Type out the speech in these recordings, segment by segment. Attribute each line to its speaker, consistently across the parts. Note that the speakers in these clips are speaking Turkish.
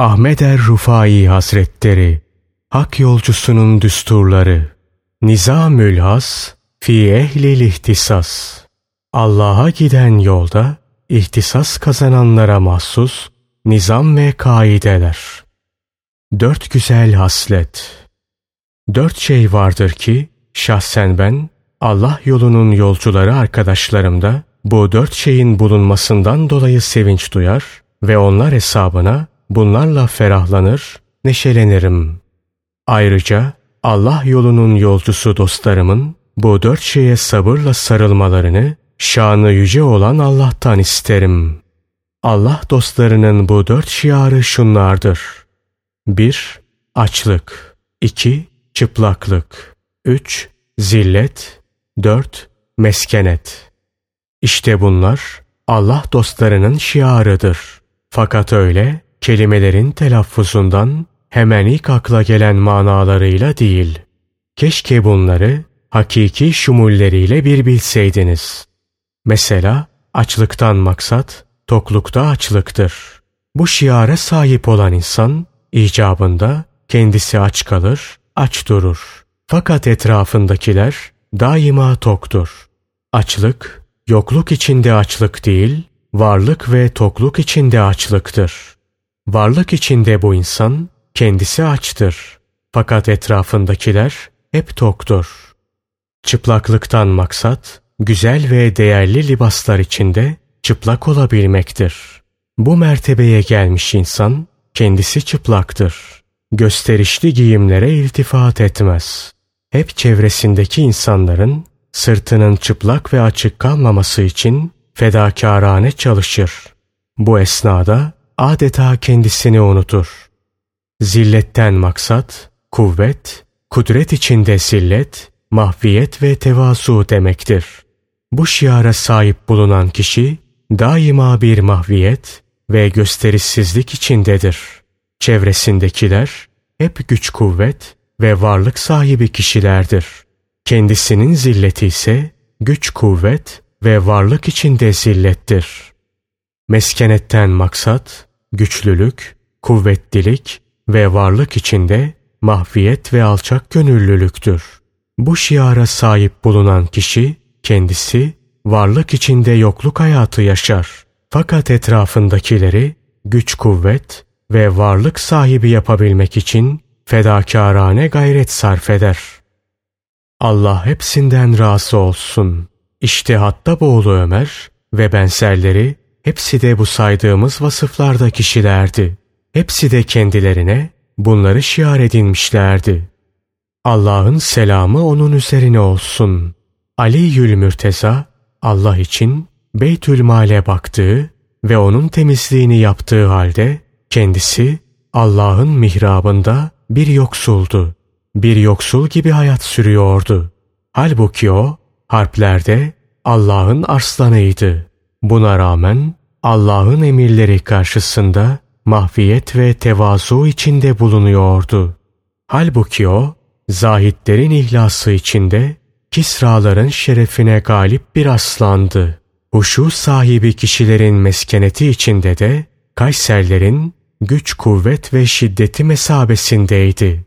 Speaker 1: Ahmet er Rufai Hazretleri Hak yolcusunun düsturları Nizamül Has Fi ehlil ihtisas Allah'a giden yolda ihtisas kazananlara mahsus nizam ve kaideler. Dört güzel haslet. Dört şey vardır ki şahsen ben Allah yolunun yolcuları arkadaşlarımda bu dört şeyin bulunmasından dolayı sevinç duyar ve onlar hesabına bunlarla ferahlanır, neşelenirim. Ayrıca Allah yolunun yolcusu dostlarımın bu dört şeye sabırla sarılmalarını şanı yüce olan Allah'tan isterim. Allah dostlarının bu dört şiarı şunlardır. 1- Açlık 2- Çıplaklık 3- Zillet 4- Meskenet İşte bunlar Allah dostlarının şiarıdır. Fakat öyle kelimelerin telaffuzundan hemen ilk akla gelen manalarıyla değil. Keşke bunları hakiki şumulleriyle bir bilseydiniz. Mesela açlıktan maksat toklukta açlıktır. Bu şiara sahip olan insan icabında kendisi aç kalır, aç durur. Fakat etrafındakiler daima toktur. Açlık, yokluk içinde açlık değil, varlık ve tokluk içinde açlıktır. Varlık içinde bu insan kendisi açtır. Fakat etrafındakiler hep toktur. Çıplaklıktan maksat, güzel ve değerli libaslar içinde çıplak olabilmektir. Bu mertebeye gelmiş insan kendisi çıplaktır. Gösterişli giyimlere iltifat etmez. Hep çevresindeki insanların sırtının çıplak ve açık kalmaması için fedakarane çalışır. Bu esnada adeta kendisini unutur. Zilletten maksat, kuvvet, kudret içinde zillet, mahviyet ve tevazu demektir. Bu şiara sahip bulunan kişi daima bir mahviyet ve gösterişsizlik içindedir. Çevresindekiler hep güç kuvvet ve varlık sahibi kişilerdir. Kendisinin zilleti ise güç kuvvet ve varlık içinde zillettir. Meskenetten maksat güçlülük, kuvvetlilik ve varlık içinde mahviyet ve alçak gönüllülüktür. Bu şiara sahip bulunan kişi kendisi varlık içinde yokluk hayatı yaşar. Fakat etrafındakileri güç kuvvet ve varlık sahibi yapabilmek için fedakarane gayret sarf eder. Allah hepsinden razı olsun. İşte hatta boğulu Ömer ve benzerleri hepsi de bu saydığımız vasıflarda kişilerdi. Hepsi de kendilerine bunları şiar edinmişlerdi. Allah'ın selamı onun üzerine olsun. Ali Yül Mürteza Allah için Beytül Mal'e baktığı ve onun temizliğini yaptığı halde kendisi Allah'ın mihrabında bir yoksuldu. Bir yoksul gibi hayat sürüyordu. Halbuki o harplerde Allah'ın arslanıydı. Buna rağmen Allah'ın emirleri karşısında mahviyet ve tevazu içinde bulunuyordu. Halbuki o zahitlerin ihlası içinde Kisraların şerefine galip bir aslandı. Huşu sahibi kişilerin meskeneti içinde de Kayserlerin güç, kuvvet ve şiddeti mesabesindeydi.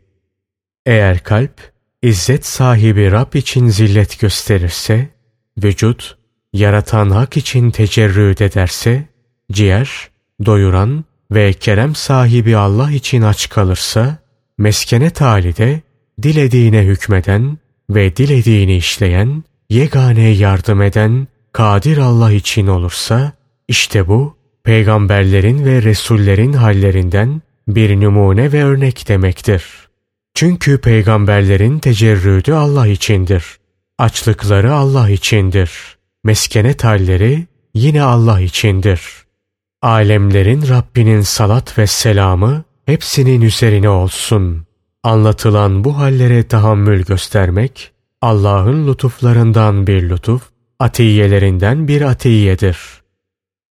Speaker 1: Eğer kalp, izzet sahibi Rab için zillet gösterirse, vücut, yaratan hak için tecerrüt ederse, ciğer, doyuran ve kerem sahibi Allah için aç kalırsa, meskenet hali de dilediğine hükmeden, ve dilediğini işleyen, yegane yardım eden, kadir Allah için olursa, işte bu, peygamberlerin ve resullerin hallerinden bir numune ve örnek demektir. Çünkü peygamberlerin tecerrüdü Allah içindir. Açlıkları Allah içindir. Meskenet halleri yine Allah içindir. Alemlerin Rabbinin salat ve selamı hepsinin üzerine olsun. Anlatılan bu hallere tahammül göstermek, Allah'ın lütuflarından bir lütuf, atiyelerinden bir atiyedir.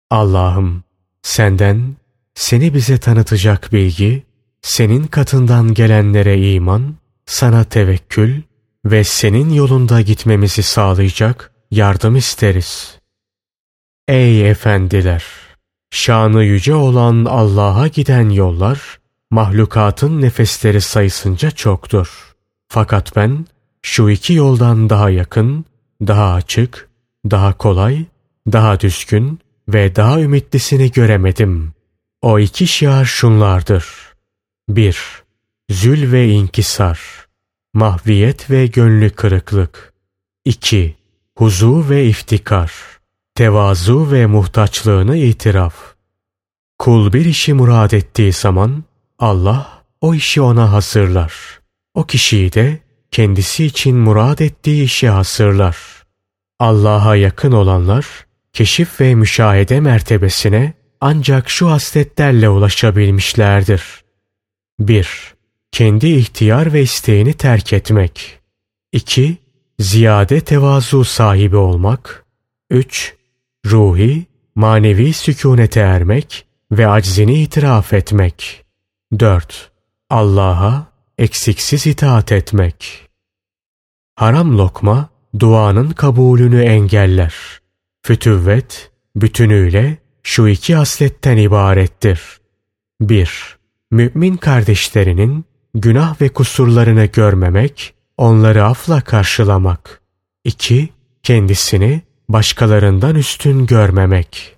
Speaker 1: Allah'ım, senden, seni bize tanıtacak bilgi, senin katından gelenlere iman, sana tevekkül ve senin yolunda gitmemizi sağlayacak yardım isteriz. Ey efendiler! Şanı yüce olan Allah'a giden yollar, mahlukatın nefesleri sayısınca çoktur. Fakat ben şu iki yoldan daha yakın, daha açık, daha kolay, daha düzgün ve daha ümitlisini göremedim. O iki şiar şunlardır. 1. Zül ve inkisar. Mahviyet ve gönlü kırıklık. 2. Huzu ve iftikar. Tevazu ve muhtaçlığını itiraf. Kul bir işi murad ettiği zaman Allah o işi ona hazırlar. O kişiyi de kendisi için murad ettiği işi hasırlar. Allah'a yakın olanlar keşif ve müşahede mertebesine ancak şu hasletlerle ulaşabilmişlerdir. 1. Kendi ihtiyar ve isteğini terk etmek. 2. Ziyade tevazu sahibi olmak. 3. Ruhi, manevi sükunete ermek ve aczini itiraf etmek. 4. Allah'a eksiksiz itaat etmek. Haram lokma duanın kabulünü engeller. Fütüvvet bütünüyle şu iki hasletten ibarettir. 1. Mümin kardeşlerinin günah ve kusurlarını görmemek, onları afla karşılamak. 2. Kendisini başkalarından üstün görmemek.